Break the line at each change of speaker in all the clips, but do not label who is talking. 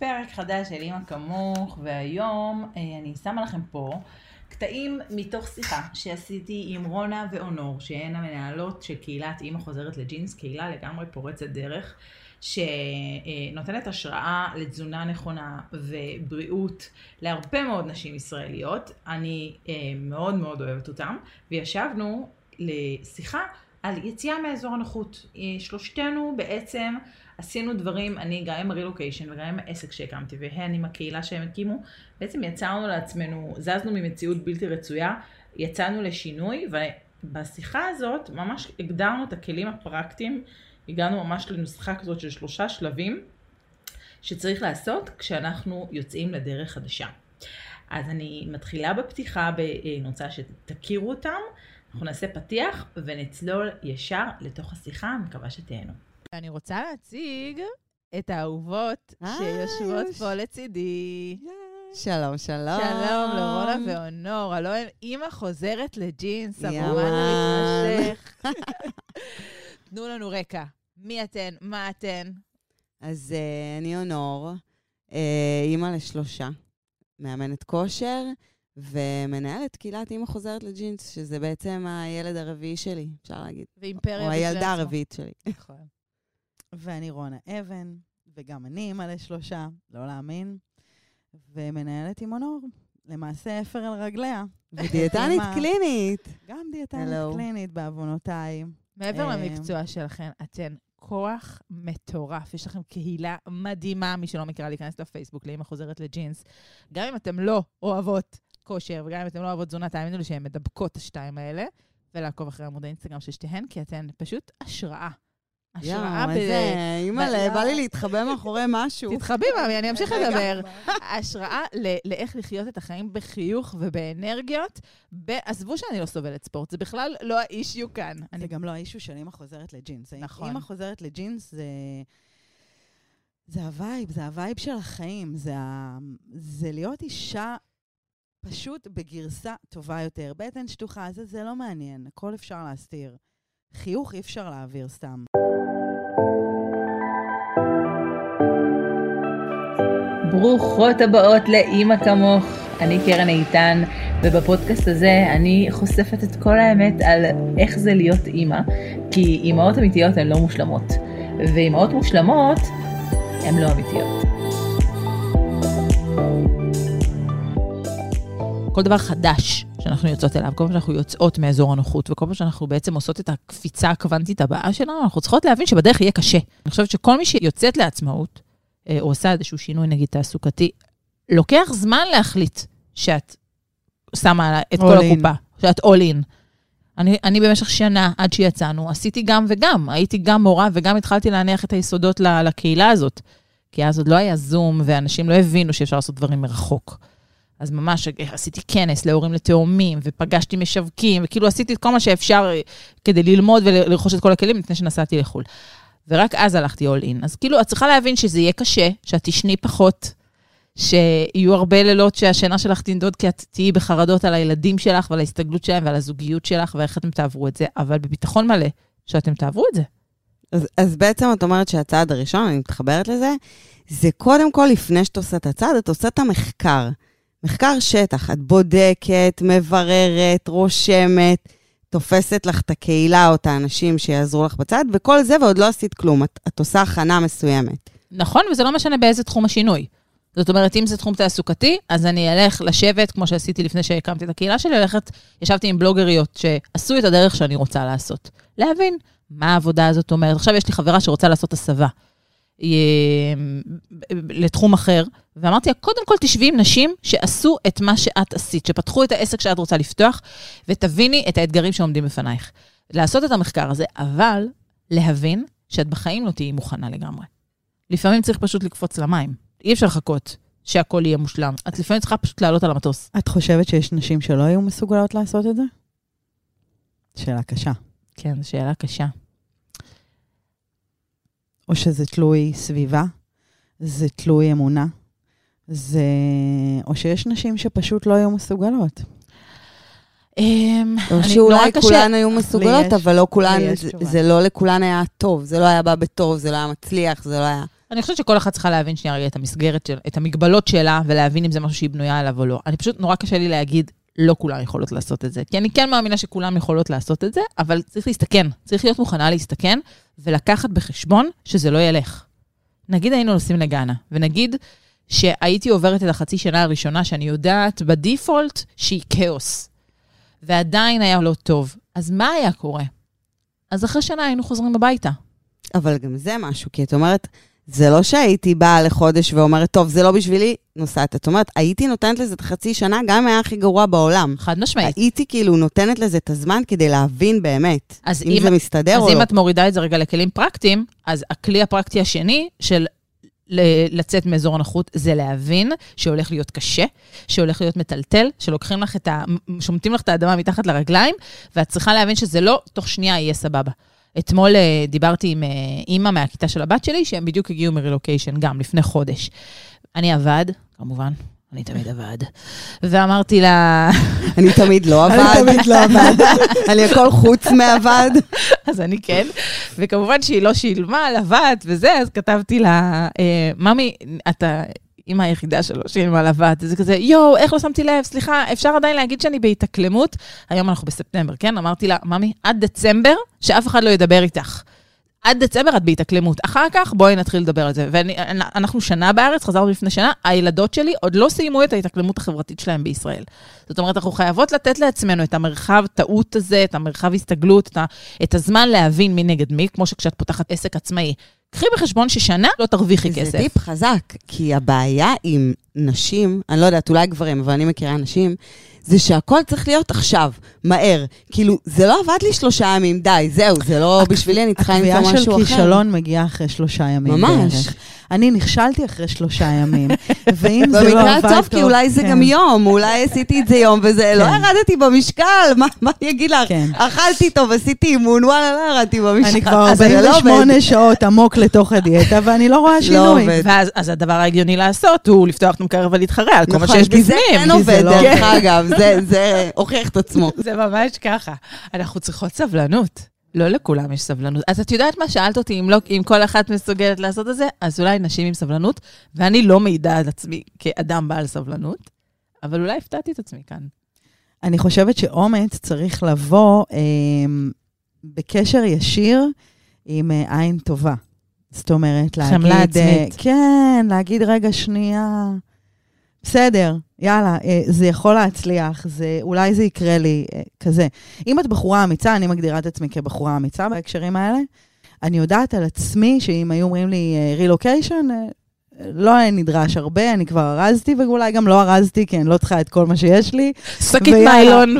פרק חדש של אימא כמוך, והיום אה, אני שמה לכם פה קטעים מתוך שיחה שעשיתי עם רונה ואונור, שהן המנהלות של קהילת אימא חוזרת לג'ינס, קהילה לגמרי פורצת דרך, שנותנת השראה לתזונה נכונה ובריאות להרבה מאוד נשים ישראליות. אני אה, מאוד מאוד אוהבת אותן, וישבנו לשיחה על יציאה מאזור הנוחות. אה, שלושתנו בעצם עשינו דברים, אני גם עם הרילוקיישן וגם עם העסק שהקמתי והן עם הקהילה שהם הקימו, בעצם יצרנו לעצמנו, זזנו ממציאות בלתי רצויה, יצאנו לשינוי ובשיחה הזאת ממש הגדרנו את הכלים הפרקטיים, הגענו ממש לנוסחה כזאת של שלושה שלבים שצריך לעשות כשאנחנו יוצאים לדרך חדשה. אז אני מתחילה בפתיחה, אני רוצה שתכירו אותם, אנחנו נעשה פתיח ונצלול ישר לתוך השיחה, מקווה שתהנו.
אני רוצה להציג את האהובות אה, שיושבות פה לצידי.
שלום, שלום.
שלום לרונה ואונור, הלוא הם אימא חוזרת לג'ינס, הרומן המתמשך. תנו לנו רקע. מי אתן? מה אתן?
אז uh, אני אונור, uh, אימא לשלושה, מאמנת כושר ומנהלת קהילת אימא חוזרת לג'ינס, שזה בעצם הילד הרביעי שלי, אפשר להגיד.
ואימפריה
או הילדה הרביעית שלי.
נכון. ואני רונה אבן, וגם אני אימא לשלושה, לא להאמין, ומנהלת עם אונור. למעשה אפר על רגליה.
ודיאטנית קלינית.
גם דיאטנית קלינית, בעוונותיי. מעבר אה, למקצוע שלכם, אתן כוח מטורף. יש לכם קהילה מדהימה, מי שלא מכירה להיכנס לפייסבוק, לאמא חוזרת לג'ינס. גם אם אתם לא אוהבות כושר, וגם אם אתם לא אוהבות תזונה, תאמינו לי שהן מדבקות השתיים האלה, ולעקוב אחרי עמוד האינסטגרם של שתיהן, כי אתן פשוט השראה.
השראה ב... איזה, אימא'לה, בא לי להתחבא מאחורי משהו.
תתחבי, מאמי, אני אמשיך לדבר. השראה לאיך לחיות את החיים בחיוך ובאנרגיות. עזבו שאני לא סובלת ספורט, זה בכלל לא ה issue כאן.
זה גם לא ה issue של אימא חוזרת לג'ינס.
נכון.
אימא חוזרת לג'ינס זה... זה ה vibe, זה ה vibe של החיים. זה, ה... זה להיות אישה פשוט בגרסה טובה יותר. בטן שטוחה, זה, זה לא מעניין, הכל אפשר להסתיר. חיוך אי אפשר להעביר סתם.
ברוכות הבאות לאימא כמוך. אני קרן איתן, ובפודקאסט הזה אני חושפת את כל האמת על איך זה להיות אימא, כי אימהות אמיתיות הן לא מושלמות, ואימהות מושלמות הן לא אמיתיות.
כל דבר חדש שאנחנו יוצאות אליו, כל פעם שאנחנו יוצאות מאזור הנוחות, וכל פעם שאנחנו בעצם עושות את הקפיצה הקוונטית הבאה שלנו, אנחנו צריכות להבין שבדרך יהיה קשה. אני חושבת שכל מי שיוצאת לעצמאות, או אה, עושה איזשהו שינוי, נגיד, תעסוקתי, לוקח זמן להחליט שאת שמה את כל הקופה, שאת all in. אני, אני במשך שנה, עד שיצאנו, עשיתי גם וגם. הייתי גם מורה וגם התחלתי להניח את היסודות לקהילה הזאת. כי אז עוד לא היה זום, ואנשים לא הבינו שאפשר לעשות דברים מרחוק. אז ממש עשיתי כנס להורים לתאומים, ופגשתי משווקים, וכאילו עשיתי את כל מה שאפשר אה, כדי ללמוד ולרכוש את כל הכלים לפני שנסעתי לחו"ל. ורק אז הלכתי all in. אז כאילו, את צריכה להבין שזה יהיה קשה, שאת תשני פחות, שיהיו הרבה לילות שהשינה שלך תנדוד, כי את תהיי בחרדות על הילדים שלך ועל ההסתגלות שלהם ועל הזוגיות שלך, ואיך אתם תעברו את זה, אבל בביטחון מלא שאתם תעברו את זה.
אז, אז בעצם את אומרת שהצעד הראשון, אני מתחברת לזה, זה קודם כל, לפני שאת עושה את הצעד, את עושה את המחקר. מחקר שטח, את בודקת, מבררת, רושמת, תופסת לך את הקהילה או את האנשים שיעזרו לך בצד, וכל זה, ועוד לא עשית כלום, את, את עושה הכנה מסוימת.
נכון, וזה לא משנה באיזה תחום השינוי. זאת אומרת, אם זה תחום תעסוקתי, אז אני אלך לשבת, כמו שעשיתי לפני שהקמתי את הקהילה שלי, ללכת, ישבתי עם בלוגריות שעשו את הדרך שאני רוצה לעשות. להבין מה העבודה הזאת אומרת. עכשיו יש לי חברה שרוצה לעשות הסבה. לתחום אחר, ואמרתי לה, קודם כל תשבי עם נשים שעשו את מה שאת עשית, שפתחו את העסק שאת רוצה לפתוח, ותביני את האתגרים שעומדים בפנייך. לעשות את המחקר הזה, אבל להבין שאת בחיים לא תהיי מוכנה לגמרי. לפעמים צריך פשוט לקפוץ למים. אי אפשר לחכות שהכל יהיה מושלם. את לפעמים צריכה פשוט לעלות על המטוס.
את חושבת שיש נשים שלא היו מסוגלות לעשות את זה? שאלה קשה.
כן, זו שאלה קשה.
או שזה תלוי סביבה, זה תלוי אמונה, זה... או שיש נשים שפשוט לא היו מסוגלות.
אמ, או שאולי כולן היו מסוגלות, אבל לא כולן, זה לא לכולן היה טוב, זה לא היה בא בטוב, זה לא היה מצליח, זה לא היה...
אני חושבת שכל אחת צריכה להבין שנייה רגע את המסגרת, את המגבלות שלה, ולהבין אם זה משהו שהיא בנויה עליו או לא. אני פשוט, נורא קשה לי להגיד, לא כולן יכולות לעשות את זה. כי אני כן מאמינה שכולן יכולות לעשות את זה, אבל צריך להסתכן. צריך להיות מוכנה להסתכן, ולקחת בחשבון שזה לא ילך. נגיד היינו נוסעים לגאנה, ונגיד שהייתי עוברת את החצי שנה הראשונה, שאני יודעת בדיפולט שהיא כאוס, ועדיין היה לא טוב. אז מה היה קורה? אז אחרי שנה היינו חוזרים הביתה.
אבל גם זה משהו, כי את אומרת, זה לא שהייתי באה לחודש ואומרת, טוב, זה לא בשבילי, נוסעת. את אומרת, הייתי נותנת לזה את החצי שנה, גם אם היה הכי גרוע בעולם.
חד משמעית.
הייתי כאילו נותנת לזה את הזמן כדי להבין באמת,
אז
אם
אם-
זה מסתדר
אז
או
אם
לא.
את מורידה את זה רגע לכלים פרקטיים, אז הכלי הפרקטי השני של לצאת מאזור הנוחות זה להבין שהולך להיות קשה, שהולך להיות מטלטל, שלוקחים לך את ה... שומטים לך את האדמה מתחת לרגליים, ואת צריכה להבין שזה לא תוך שנייה יהיה סבבה. אתמול אה, דיברתי עם אה, אימא מהכיתה של הבת שלי, שהם בדיוק הגיעו מרילוקיישן, גם לפני חודש. אני עבד, כמובן, אני תמיד עבד. ואמרתי לה,
אני תמיד לא עבד.
אני תמיד לא עבד.
אני הכל חוץ מעבד.
אז אני כן. וכמובן שהיא לא שילמה על הבת וזה, אז כתבתי לה, אה, ממי, אתה אימא היחידה שלו על הבת. זה כזה, יואו, איך לא שמתי לב, סליחה, אפשר עדיין להגיד שאני בהתאקלמות? היום אנחנו בספטמבר, כן? אמרתי לה, ממי, עד דצמבר, שאף אחד לא ידבר איתך. עד דצמבר את בהתאקלמות. אחר כך בואי נתחיל לדבר על זה. ואנחנו שנה בארץ, חזרנו לפני שנה, הילדות שלי עוד לא סיימו את ההתאקלמות החברתית שלהם בישראל. זאת אומרת, אנחנו חייבות לתת לעצמנו את המרחב טעות הזה, את המרחב הסתגלות, את הזמן להבין מי נגד מי, כמו שכשאת פותחת עסק עצמאי. קחי בחשבון ששנה לא תרוויחי
זה
כסף.
טיפ חזק, כי הבעיה עם נשים, אני לא יודעת, אולי גברים, אבל אני מכירה נשים, זה שהכל צריך להיות עכשיו, מהר. כאילו, זה לא עבד לי שלושה ימים, די, זהו, זה לא בשבילי, אני צריכה למצוא
הקביעה
משהו
של
אחר.
כישלון מגיעה אחרי שלושה ימים
ממש.
בערך. אני נכשלתי אחרי שלושה ימים, ואם זה לא
במקרה
עבד
הטוב, כי אולי זה
כן.
גם יום, אולי עשיתי את זה יום, וזה, לא
כן.
ירדתי במשקל, מה מה אני אגיד לך?
כן.
אכלתי טוב, עשיתי אימון, וואלה, לא ירדתי במשקל.
אני כבר
אז זה לא עובד.
48 שעות עמוק לתוך הדיאטה, ואני לא רואה שינוי.
עובד.
ואז אז הדבר ההגיוני לעשות הוא לפתוח את המקרר ולהתחרע על כל מה
נכון,
שיש
כי זה
בפנים.
כן
כי זה
עובד,
לא
דרך
עובד.
אגב, זה- זה הוכיח את עצמו.
זה ממש ככה. אנחנו צריכות סבלנות. לא לכולם יש סבלנות. אז את יודעת מה? שאלת אותי אם, לא, אם כל אחת מסוגלת לעשות את זה, אז אולי נשים עם סבלנות, ואני לא מעידה על עצמי כאדם בעל סבלנות, אבל אולי הפתעתי את עצמי כאן.
אני חושבת שאומץ צריך לבוא אה, בקשר ישיר עם אה, עין טובה. זאת אומרת, להגיד...
חמלה
אה,
עצמית.
כן, להגיד, רגע, שנייה, בסדר, יאללה, אה, זה יכול להצליח, זה, אולי זה יקרה לי, אה, כזה. אם את בחורה אמיצה, אני מגדירה את עצמי כבחורה אמיצה בהקשרים האלה, אני יודעת על עצמי שאם היו אומרים לי רילוקיישן, לא היה נדרש הרבה, אני כבר ארזתי, ואולי גם לא ארזתי, כי אני לא צריכה את כל מה שיש לי.
שקית ניילון.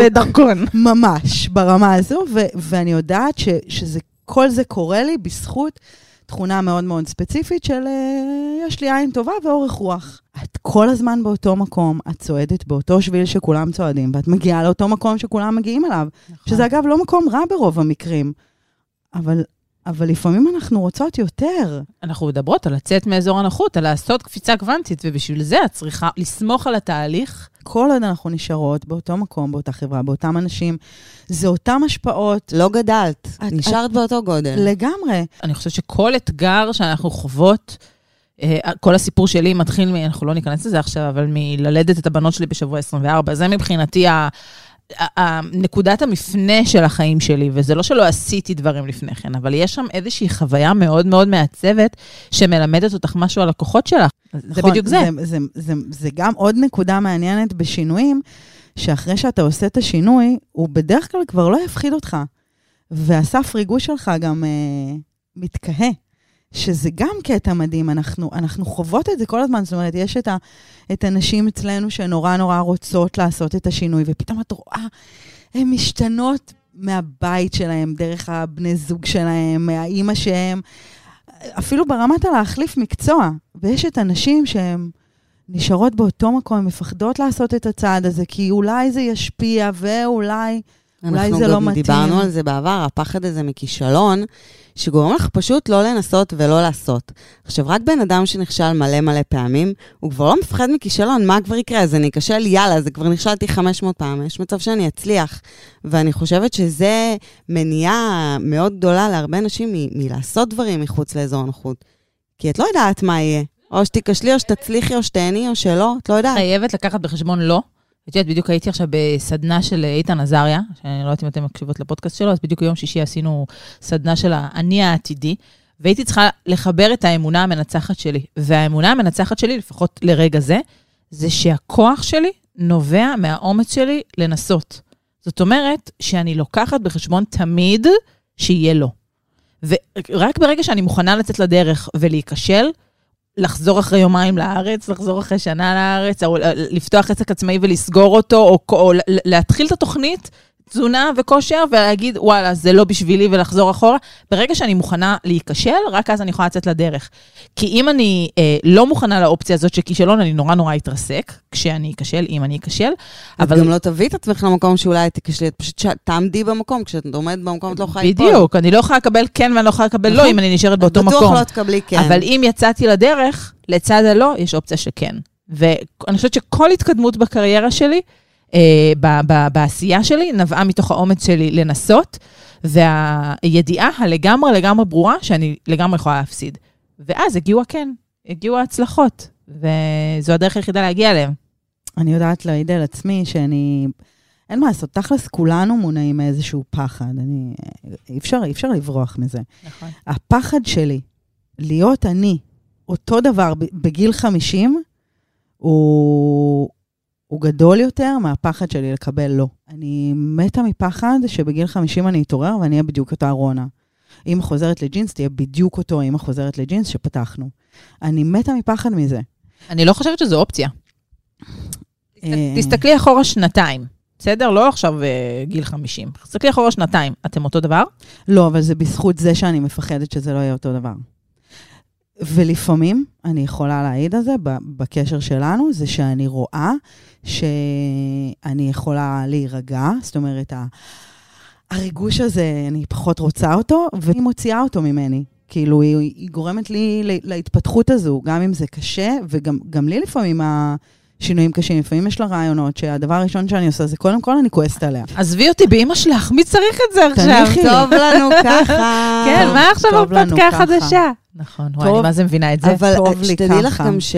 ודרכון.
ממש, ברמה הזו, ו- ואני יודעת ש- שזה, כל זה קורה לי בזכות תכונה מאוד מאוד ספציפית של אה, יש לי עין טובה ואורך רוח. את כל הזמן באותו מקום, את צועדת באותו שביל שכולם צועדים, ואת מגיעה לאותו מקום שכולם מגיעים אליו, שזה אגב לא מקום רע ברוב המקרים, אבל, אבל לפעמים אנחנו רוצות יותר.
אנחנו מדברות על לצאת מאזור הנוחות, על לעשות קפיצה קוונטית, ובשביל זה את צריכה לסמוך על התהליך.
כל עוד אנחנו נשארות באותו מקום, באותה חברה, באותם אנשים, זה אותם השפעות
לא גדלת,
את-
נשארת באותו גודל.
לגמרי.
אני חושבת שכל אתגר שאנחנו חוות, כל הסיפור שלי מתחיל, מ, אנחנו לא ניכנס לזה עכשיו, אבל מללדת את הבנות שלי בשבוע 24. זה מבחינתי ה... נקודת המפנה של החיים שלי, וזה לא שלא עשיתי דברים לפני כן, אבל יש שם איזושהי חוויה מאוד מאוד מעצבת, שמלמדת אותך משהו על הכוחות שלך. זה
נכון,
בדיוק זה.
זה, זה, זה. זה גם עוד נקודה מעניינת בשינויים, שאחרי שאתה עושה את השינוי, הוא בדרך כלל כבר לא יפחיד אותך. והסף ריגוש שלך גם אה, מתקהה, שזה גם קטע מדהים. אנחנו, אנחנו חוות את זה כל הזמן, זאת אומרת, יש את, ה, את הנשים אצלנו שנורא נורא רוצות לעשות את השינוי, ופתאום את רואה, הן משתנות מהבית שלהם, דרך הבני זוג שלהם, מהאימא שהם, אפילו ברמת הלהחליף מקצוע. ויש את הנשים שהן נשארות באותו מקום, מפחדות לעשות את הצעד הזה, כי אולי זה ישפיע, ואולי... אולי זה לא
אנחנו
מתאים.
דיברנו על זה בעבר, הפחד הזה מכישלון, שגורם לך פשוט לא לנסות ולא לעשות. עכשיו, רק בן אדם שנכשל מלא מלא פעמים, הוא כבר לא מפחד מכישלון, מה כבר יקרה? אז אני אכשל, יאללה, זה כבר נכשלתי 500 פעם, יש מצב שאני אצליח. ואני חושבת שזה מניעה מאוד גדולה להרבה נשים מ- מלעשות דברים מחוץ לאזור הנוחות. כי את לא יודעת מה יהיה. או שתיכשלי, או שתצליחי, או שתהני, או שלא, את לא יודעת.
חייבת לקחת בחשבון לא. את יודעת, בדיוק הייתי עכשיו בסדנה של איתן עזריה, שאני לא יודעת אם אתם מקשיבות לפודקאסט שלו, אז בדיוק יום שישי עשינו סדנה של האני העתידי, והייתי צריכה לחבר את האמונה המנצחת שלי. והאמונה המנצחת שלי, לפחות לרגע זה, זה שהכוח שלי נובע מהאומץ שלי לנסות. זאת אומרת שאני לוקחת בחשבון תמיד שיהיה לא. ורק ברגע שאני מוכנה לצאת לדרך ולהיכשל, לחזור אחרי יומיים לארץ, לחזור אחרי שנה לארץ, או לפתוח עסק עצמאי ולסגור אותו, או, או להתחיל את התוכנית, תזונה וכושר, ולהגיד, וואלה, זה לא בשבילי, ולחזור אחורה. ברגע שאני מוכנה להיכשל, רק אז אני יכולה לצאת לדרך. כי אם אני אה, לא מוכנה לאופציה הזאת של כישלון, אני נורא נורא אתרסק, כשאני אכשל, אם אני אכשל.
אבל... את גם לא תביא את עצמך למקום שאולי תכשלי, את פשוט תעמדי במקום, כשאת עומדת במקום את לא יכולה
ליפול. בדיוק, אני לא יכולה לקבל כן ואני לא יכולה לקבל לא, נכון. אם אני נשארת באותו מקום.
בטוח לא תקבלי כן.
אבל אם יצאתי לדרך, לצד הלא, יש אופציה שכן. ואני חושבת שכל התקדמות בקריירה שלי, ב- ב- בעשייה שלי, נבעה מתוך האומץ שלי לנסות, והידיעה הלגמרי לגמרי ברורה שאני לגמרי יכולה להפסיד. ואז הגיעו הכן, הגיעו ההצלחות, וזו הדרך היחידה להגיע אליהם.
אני יודעת להעיד על עצמי שאני... אין מה לעשות, תכלס כולנו מונעים מאיזשהו פחד. אני... אי אפשר, אי אפשר לברוח מזה.
נכון.
הפחד שלי להיות אני, אותו דבר בגיל 50, הוא, הוא גדול יותר מהפחד שלי לקבל לא. אני מתה מפחד שבגיל 50 אני אתעורר ואני אהיה בדיוק אותה רונה. אמא חוזרת לג'ינס, תהיה בדיוק אותו אמא חוזרת לג'ינס שפתחנו. אני מתה מפחד מזה.
אני לא חושבת שזו אופציה. אה, תסתכלי אחורה שנתיים, בסדר? לא עכשיו אה, גיל 50. תסתכלי אחורה שנתיים. אתם אותו דבר?
לא, אבל זה בזכות זה שאני מפחדת שזה לא יהיה אותו דבר. ולפעמים, אני יכולה להעיד על זה בקשר שלנו, זה שאני רואה שאני יכולה להירגע, זאת אומרת, הריגוש הזה, אני פחות רוצה אותו, והיא מוציאה אותו ממני. כאילו, היא, היא גורמת לי להתפתחות הזו, גם אם זה קשה, וגם לי לפעמים השינויים קשים. לפעמים יש לה רעיונות שהדבר הראשון שאני עושה זה קודם כל אני כועסת עליה.
עזבי אותי באמא שלך, מי צריך את זה עכשיו?
תניחי טוב לנו ככה.
כן, מה עכשיו הרפתקה חדשה? נכון, וואי, אני מה זה מבינה את זה?
אבל שתדעי לך גם ש...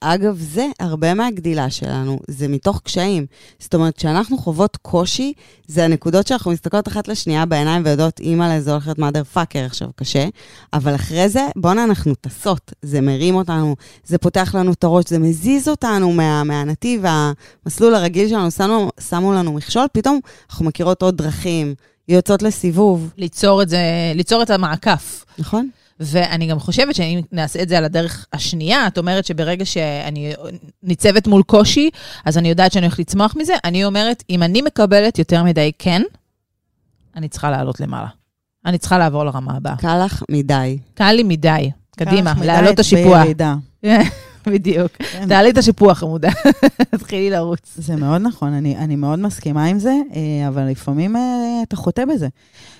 אגב, זה הרבה מהגדילה שלנו, זה מתוך קשיים. זאת אומרת, כשאנחנו חוות קושי, זה הנקודות שאנחנו מסתכלות אחת לשנייה בעיניים ויודעות, אימא, זה הולך להיות mother fucker עכשיו, קשה. אבל אחרי זה, בואנה, אנחנו טסות. זה מרים אותנו, זה פותח לנו את הראש, זה מזיז אותנו מה, מהנתיב, המסלול הרגיל שלנו, שמו, שמו לנו מכשול, פתאום אנחנו מכירות עוד דרכים, יוצאות לסיבוב.
ליצור את זה, ליצור את המעקף.
נכון.
ואני גם חושבת שאם נעשה את זה על הדרך השנייה, את אומרת שברגע שאני ניצבת מול קושי, אז אני יודעת שאני הולכת לצמוח מזה. אני אומרת, אם אני מקבלת יותר מדי כן, אני צריכה לעלות למעלה. אני צריכה לעבור לרמה הבאה.
קל לך מדי.
קל לי מדי. קדימה, להעלות את השיפוע. בדיוק. כן. תעלי את השיפוע, חמודה. תתחילי לרוץ.
זה מאוד נכון, אני, אני מאוד מסכימה עם זה, אה, אבל לפעמים אה, אתה חוטא בזה.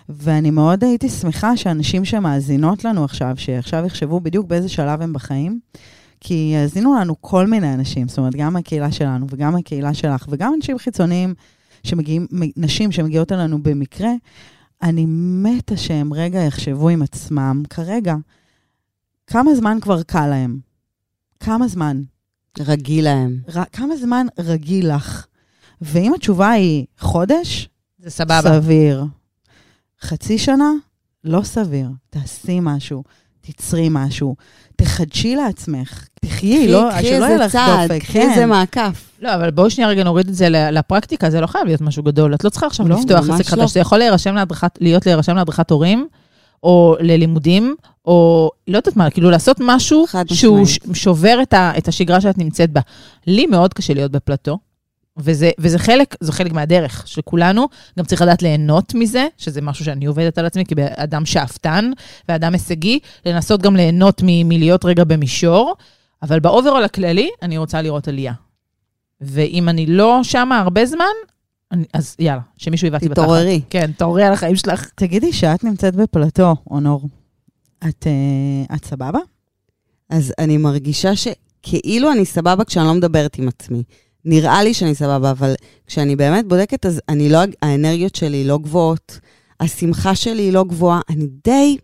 ואני מאוד הייתי שמחה שאנשים שמאזינות לנו עכשיו, שעכשיו יחשבו בדיוק באיזה שלב הם בחיים, כי יאזינו לנו כל מיני אנשים, זאת אומרת, גם הקהילה שלנו וגם הקהילה שלך, וגם אנשים חיצוניים שמגיעים, נשים שמגיעות אלינו במקרה, אני מתה שהם רגע יחשבו עם עצמם, כרגע, כמה זמן כבר קל להם? כמה זמן?
רגיל להם.
ר, כמה זמן רגיל לך? ואם התשובה היא חודש,
זה סבבה.
סביר. חצי שנה? לא סביר. תעשי משהו, תצרי משהו, תחדשי לעצמך, תחיי, לא, שלא יהיה לך דופק.
קחי איזה כן. מעקף.
לא, אבל בואו שנייה רגע נוריד את זה לפרקטיקה, זה לא חייב להיות משהו גדול. את לא צריכה עכשיו לא, לפתוח עסק חדש, לא. זה יכול להירשם להדרכת, להיות להירשם להדרכת הורים, או ללימודים, או לא יודעת מה, כאילו לעשות משהו שהוא שובר את, ה, את השגרה שאת נמצאת בה. לי מאוד קשה להיות בפלטו, וזה, וזה חלק, זה חלק מהדרך של כולנו. גם צריך לדעת ליהנות מזה, שזה משהו שאני עובדת על עצמי כאדם שאפתן ואדם הישגי, לנסות גם ליהנות מ, מלהיות רגע במישור, אבל ב overall הכללי, אני רוצה לראות עלייה. ואם אני לא שמה הרבה זמן, אני, אז יאללה, שמישהו יבעט לי בתחת.
תתעוררי.
כן, תתעוררי על החיים שלך.
תגידי, שאת נמצאת בפלטו, אונור, את, uh, את סבבה?
אז אני מרגישה שכאילו אני סבבה כשאני לא מדברת עם עצמי. נראה לי שאני סבבה, אבל כשאני באמת בודקת, אז אני לא, האנרגיות שלי לא גבוהות, השמחה שלי לא גבוהה, אני די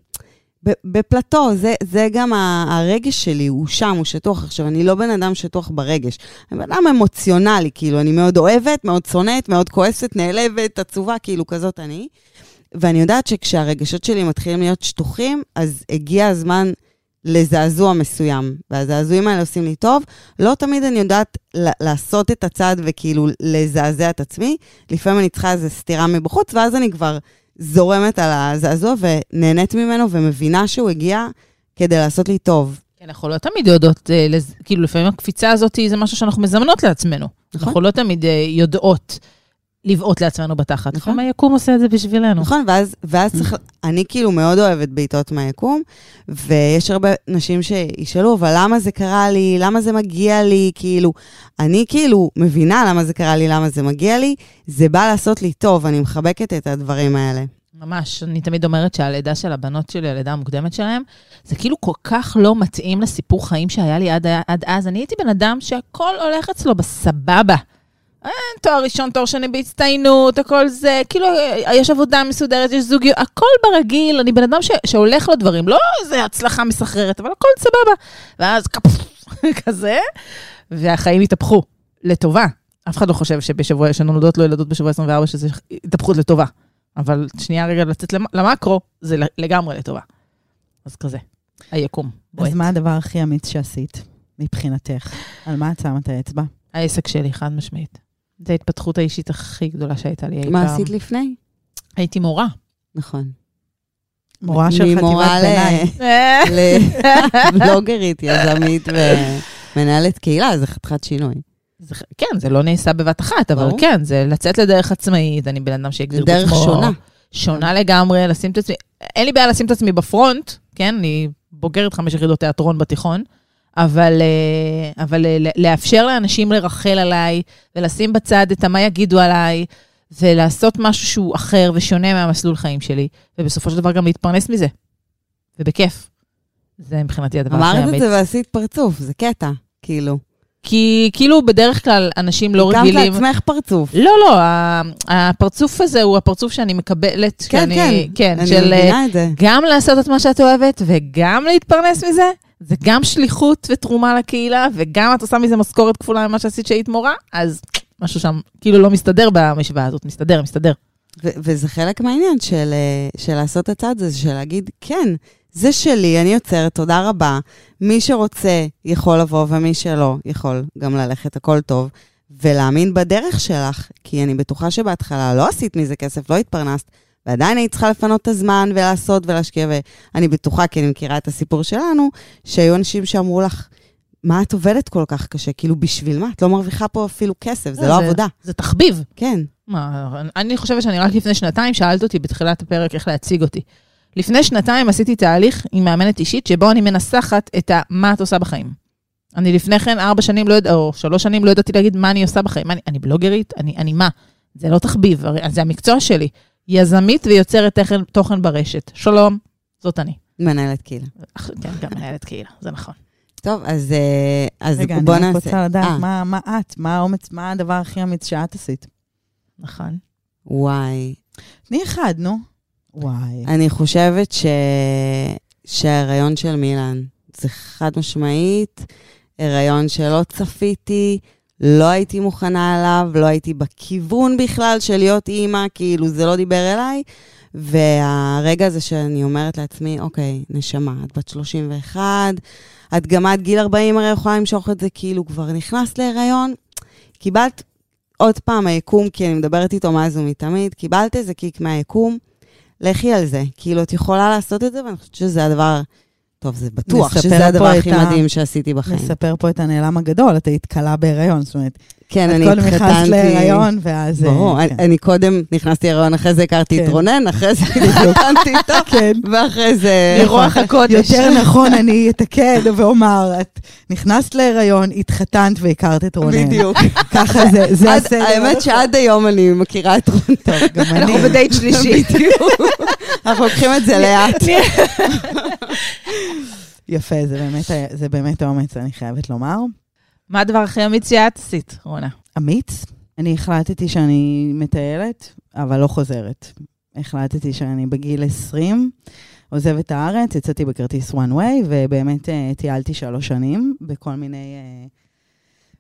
בפלטו, זה, זה גם הרגש שלי, הוא שם, הוא שטוח. עכשיו, אני לא בן אדם שטוח ברגש. אני בן אדם אמוציונלי, כאילו, אני מאוד אוהבת, מאוד שונאת, מאוד כועסת, נעלבת, עצובה, כאילו, כזאת אני. ואני יודעת שכשהרגשות שלי מתחילים להיות שטוחים, אז הגיע הזמן לזעזוע מסוים. והזעזועים האלה עושים לי טוב. לא תמיד אני יודעת לעשות את הצעד וכאילו לזעזע את עצמי. לפעמים אני צריכה איזו סתירה מבחוץ, ואז אני כבר זורמת על הזעזוע ונהנית ממנו ומבינה שהוא הגיע כדי לעשות לי טוב.
כן, אנחנו לא תמיד יודעות, אה, כאילו לפעמים הקפיצה הזאת זה משהו שאנחנו מזמנות לעצמנו.
נכון.
אנחנו לא תמיד אה, יודעות לבעוט לעצמנו בתחת.
נכון.
לפעמים היקום עושה את זה בשבילנו.
נכון, ואז, ואז צריך, אני כאילו מאוד אוהבת בעיטות מהיקום, ויש הרבה נשים שישאלו, אבל למה זה קרה לי? למה זה מגיע לי? כאילו, אני כאילו מבינה למה זה קרה לי, למה זה מגיע לי, זה בא לעשות לי טוב, אני מחבקת את הדברים האלה.
ממש, אני תמיד אומרת שהלידה של הבנות שלי, הלידה המוקדמת שלהם, זה כאילו כל כך לא מתאים לסיפור חיים שהיה לי עד, עד אז. אני הייתי בן אדם שהכל הולך אצלו בסבבה. אין תואר ראשון, תואר שני בהצטיינות, הכל זה, כאילו, אה, יש עבודה מסודרת, יש זוגיות, הכל ברגיל, אני בן אדם ש, שהולך לדברים, לא איזה הצלחה מסחררת, אבל הכל סבבה. ואז כפוף, כזה, והחיים התהפכו, לטובה. אף אחד לא חושב שבשבוע, שנולדות לו ילדות בשבוע 24, שזה התהפכות לטובה. אבל שנייה רגע לצאת למ- למקרו, זה לגמרי לטובה. אז כזה, היקום. בועט.
אז מה הדבר הכי אמיץ שעשית, מבחינתך? על מה את שמה את האצבע?
העסק שלי, חד משמעית. זו ההתפתחות האישית הכי גדולה שהייתה לי אי
מה
פעם.
עשית לפני?
הייתי מורה.
נכון.
מורה של חטיבת ביניים.
לבלוגרית, יזמית ומנהלת קהילה, זה חתיכת שינוי.
זה, כן, זה לא נעשה בבת אחת, אבל
ברור.
כן, זה לצאת לדרך עצמאית, אני בן אדם שהגדיר
זה
את
דרך. שונה.
שונה לגמרי, לשים את עצמי... אין לי בעיה לשים את עצמי בפרונט, כן? אני בוגרת חמש יחידות תיאטרון בתיכון, אבל, אה, אבל אה, לאפשר לאנשים לרחל עליי, ולשים בצד את המה יגידו עליי, ולעשות משהו שהוא אחר ושונה מהמסלול חיים שלי, ובסופו של דבר גם להתפרנס מזה. ובכיף. זה מבחינתי הדבר הכי
אמרת את
אמיץ.
זה ועשית פרצוף, זה קטע, כאילו.
כי כאילו בדרך כלל אנשים לא רגילים...
הקמת לעצמך פרצוף.
לא, לא, הפרצוף הזה הוא הפרצוף שאני מקבלת.
כן,
שאני,
כן,
כן,
אני
של אה,
מבינה את זה.
גם לעשות את מה שאת אוהבת וגם להתפרנס מזה. זה גם שליחות ותרומה לקהילה, וגם את עושה מזה משכורת כפולה ממה שעשית שהיית מורה, אז משהו שם כאילו לא מסתדר במשוואה הזאת, מסתדר, מסתדר.
ו- וזה חלק מהעניין של, אה, של לעשות את הצעד הזה, של להגיד, כן, זה שלי, אני יוצרת, תודה רבה. מי שרוצה יכול לבוא, ומי שלא יכול גם ללכת, הכל טוב. ולהאמין בדרך שלך, כי אני בטוחה שבהתחלה לא עשית מזה כסף, לא התפרנסת, ועדיין היית צריכה לפנות את הזמן ולעשות ולהשקיע, ואני בטוחה, כי אני מכירה את הסיפור שלנו, שהיו אנשים שאמרו לך, מה את עובדת כל כך קשה? כאילו, בשביל מה? את לא מרוויחה פה אפילו כסף, זה לא עבודה.
זה תחביב.
כן.
מה, אני חושבת שאני רק לפני שנתיים, שאלת אותי בתחילת הפרק איך להציג אותי. לפני שנתיים עשיתי תהליך עם מאמנת אישית, שבו אני מנסחת את ה, מה את עושה בחיים. אני לפני כן ארבע שנים לא יודע, או שלוש שנים לא ידעתי להגיד מה אני עושה בחיים. אני, אני בלוגרית? אני, אני מה? זה לא תחביב, הרי זה המקצוע שלי. יזמית ויוצרת תכן, תוכן ברשת. שלום, זאת אני.
מנהלת קהילה.
כן, גם מנהלת קהילה, זה נכון.
טוב, אז, אה, אז
רגע,
בוא
אני רק
נעשה.
רוצה לדעת,
אה,
מה מה את? מה האומץ, מה הדבר הכי אמיץ שאת עשית?
נכון.
וואי.
תני אחד, נו. וואי.
אני חושבת ש... שההיריון של מילן זה חד משמעית, הריון שלא צפיתי, לא הייתי מוכנה עליו, לא הייתי בכיוון בכלל של להיות אימא, כאילו זה לא דיבר אליי. והרגע הזה שאני אומרת לעצמי, אוקיי, נשמה, את בת 31, את גם עד גיל 40 הרי יכולה למשוך את זה, כאילו כבר נכנסת להיריון, קיבלת עוד פעם היקום, כי אני מדברת איתו מאז ומתמיד, קיבלת איזה קיק מהיקום, לכי על זה. כאילו, את יכולה לעשות את זה, ואני חושבת שזה הדבר, טוב, זה בטוח שזה הדבר הכי מדהים שעשיתי בחיים.
נספר פה את הנעלם הגדול, את היית כלה בהיריון, זאת אומרת,
כן,
את
אני
קודם נכנסת
התחתנתי...
להיריון, ואז... אה,
ברור, אני-
כן.
אני קודם נכנסתי להיריון, אחרי זה הכרתי את
כן.
רונן, אחרי זה התחתנתי איתו,
כן.
ואחרי זה...
מרוח הקודש.
יותר נכון, אני אתקן ואומר, את נכנסת להיריון, התחתנת והכרת את רונן.
בדיוק.
ככה זה, זה הסדר.
האמת שעד היום אני מכירה את רונן.
טוב, גם אני.
אנחנו בדייט שלישי.
אנחנו לוקחים את זה לאט.
יפה, זה באמת, זה באמת אומץ, אני חייבת לומר.
מה הדבר הכי אמיץ שאת עשית, רונה?
אמיץ. אני החלטתי שאני מטיילת, אבל לא חוזרת. החלטתי שאני בגיל 20, עוזב את הארץ, יצאתי בכרטיס one way, ובאמת אה, טיילתי שלוש שנים בכל מיני, אה,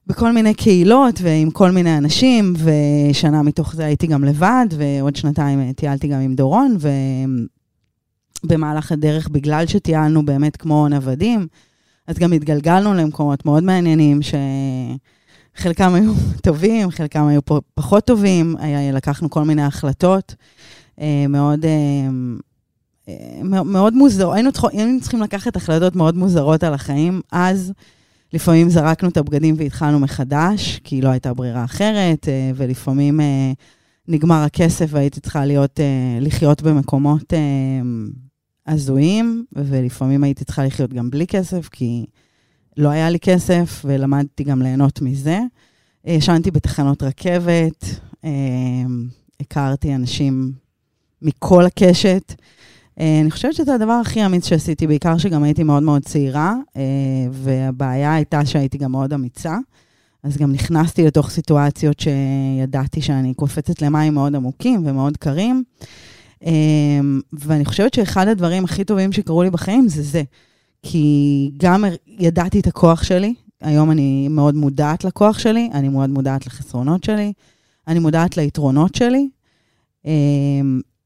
בכל מיני קהילות ועם כל מיני אנשים, ושנה מתוך זה הייתי גם לבד, ועוד שנתיים אה, טיילתי גם עם דורון, ובמהלך הדרך, בגלל שטיילנו באמת כמו נוודים, אז גם התגלגלנו למקומות מאוד מעניינים, שחלקם היו טובים, חלקם היו פחות טובים, לקחנו כל מיני החלטות מאוד... מאוד מוזר, היינו, היינו צריכים לקחת החלטות מאוד מוזרות על החיים. אז לפעמים זרקנו את הבגדים והתחלנו מחדש, כי לא הייתה ברירה אחרת, אה, ולפעמים אה, נגמר הכסף והייתי צריכה להיות, אה, לחיות במקומות הזויים, ולפעמים הייתי צריכה לחיות גם בלי כסף, כי לא היה לי כסף, ולמדתי גם ליהנות מזה. ישנתי בתחנות רכבת, הכרתי אנשים מכל הקשת. אה, אני חושבת שזה הדבר הכי אמיץ שעשיתי, בעיקר שגם הייתי מאוד מאוד צעירה, אה, והבעיה הייתה שהייתי גם מאוד אמיצה. אז גם נכנסתי לתוך סיטואציות שידעתי שאני קופצת למים מאוד עמוקים ומאוד קרים. אה, ואני חושבת שאחד הדברים הכי טובים שקרו לי בחיים זה זה. כי גם ידעתי את הכוח שלי, היום אני מאוד מודעת לכוח שלי, אני מאוד מודעת לחסרונות שלי, אני מודעת ליתרונות שלי,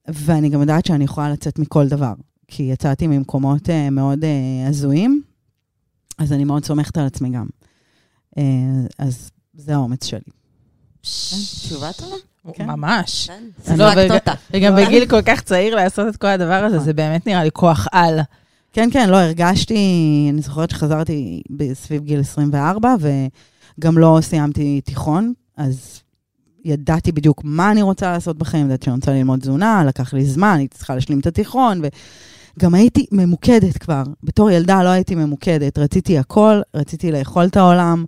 ואני גם יודעת שאני יכולה לצאת מכל דבר, כי יצאתי ממקומות uh, מאוד uh, הזויים, אז אני מאוד סומכת על עצמי גם. Uh, אז זה האומץ שלי.
תשובה טובה.
כן. ממש.
כן. לא,
וגם בגיל כל כך צעיר לעשות את כל הדבר הזה, זה באמת נראה לי כוח על.
כן, כן, לא, הרגשתי, אני זוכרת שחזרתי סביב גיל 24, וגם לא סיימתי תיכון, אז ידעתי בדיוק מה אני רוצה לעשות בחיים, ידעתי שאני רוצה ללמוד תזונה, לקח לי זמן, הייתי צריכה להשלים את התיכון, וגם הייתי ממוקדת כבר. בתור ילדה לא הייתי ממוקדת, רציתי הכל, רציתי לאכול את העולם,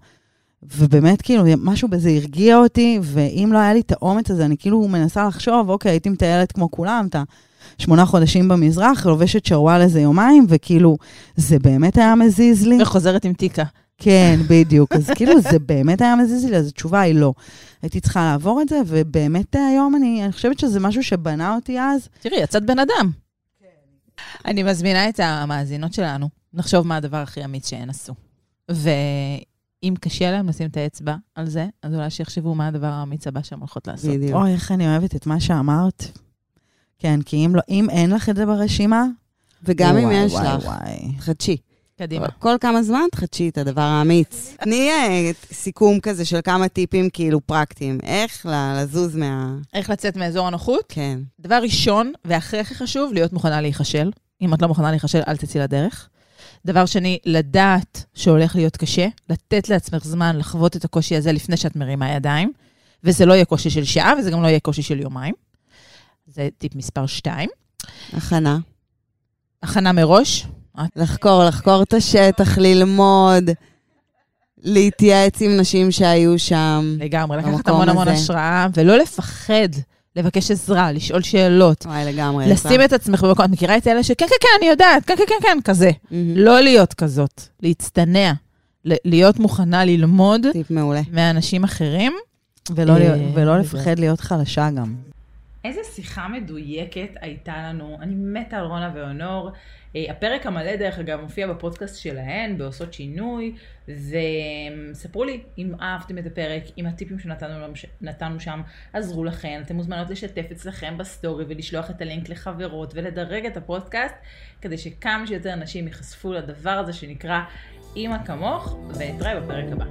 ובאמת, כאילו, משהו בזה הרגיע אותי, ואם לא היה לי את האומץ הזה, אני כאילו מנסה לחשוב, אוקיי, הייתי מטיילת כמו כולם, אתה שמונה חודשים במזרח, לובשת שרוואל איזה יומיים, וכאילו, זה באמת היה מזיז לי.
וחוזרת עם טיקה.
כן, בדיוק. אז כאילו, זה באמת היה מזיז לי, אז התשובה היא לא. הייתי צריכה לעבור את זה, ובאמת היום אני, אני חושבת שזה משהו שבנה אותי אז.
תראי, יצאת בן אדם. אני מזמינה את המאזינות שלנו לחשוב מה הדבר הכי אמיץ שהן עשו. ואם קשה להם לשים את האצבע על זה, אז אולי שיחשבו מה הדבר האמיץ הבא שהן הולכות לעשות.
בדיוק. אוי, איך אני אוהבת את מה שאמרת. כן, כי אם, לא, אם אין לך את זה ברשימה...
וגם אם יש לך, חדשי.
קדימה.
כל כמה זמן תחדשי את הדבר האמיץ. תני אה, סיכום כזה של כמה טיפים כאילו פרקטיים. איך לזוז מה...
איך לצאת מאזור הנוחות?
כן.
דבר ראשון, והכי הכי חשוב, להיות מוכנה להיכשל. אם את לא מוכנה להיכשל, אל תצאי לדרך. דבר שני, לדעת שהולך להיות קשה, לתת לעצמך זמן לחוות את הקושי הזה לפני שאת מרימה ידיים, וזה לא יהיה קושי של שעה, וזה גם לא יהיה קושי של יומיים. זה טיפ מספר 2.
הכנה.
הכנה מראש,
לחקור, לחקור את השטח, ללמוד, להתייעץ עם נשים שהיו שם.
לגמרי, לקחת המון המון השראה, ולא לפחד. לבקש עזרה, לשאול שאלות.
וואי, לגמרי.
לשים את עצמך במקום, את מכירה את אלה שכן, כן, כן, אני יודעת, כן, כן, כן, כן, כזה. לא להיות כזאת, להצטנע, להיות מוכנה ללמוד.
טיפ מעולה.
מאנשים אחרים.
ולא אה, לפחד להיות חלשה גם.
איזה שיחה מדויקת הייתה לנו. אני מתה על רונה ואונור. אה, הפרק המלא, דרך אגב, מופיע בפודקאסט שלהן, בעושות שינוי, וספרו לי אם אהבתם את הפרק, אם הטיפים שנתנו שם עזרו לכם. אתן מוזמנות לשתף אצלכם בסטורי ולשלוח את הלינק לחברות ולדרג את הפודקאסט, כדי שכמה שיותר אנשים ייחשפו לדבר הזה שנקרא אימא כמוך, ונתראה בפרק הבא.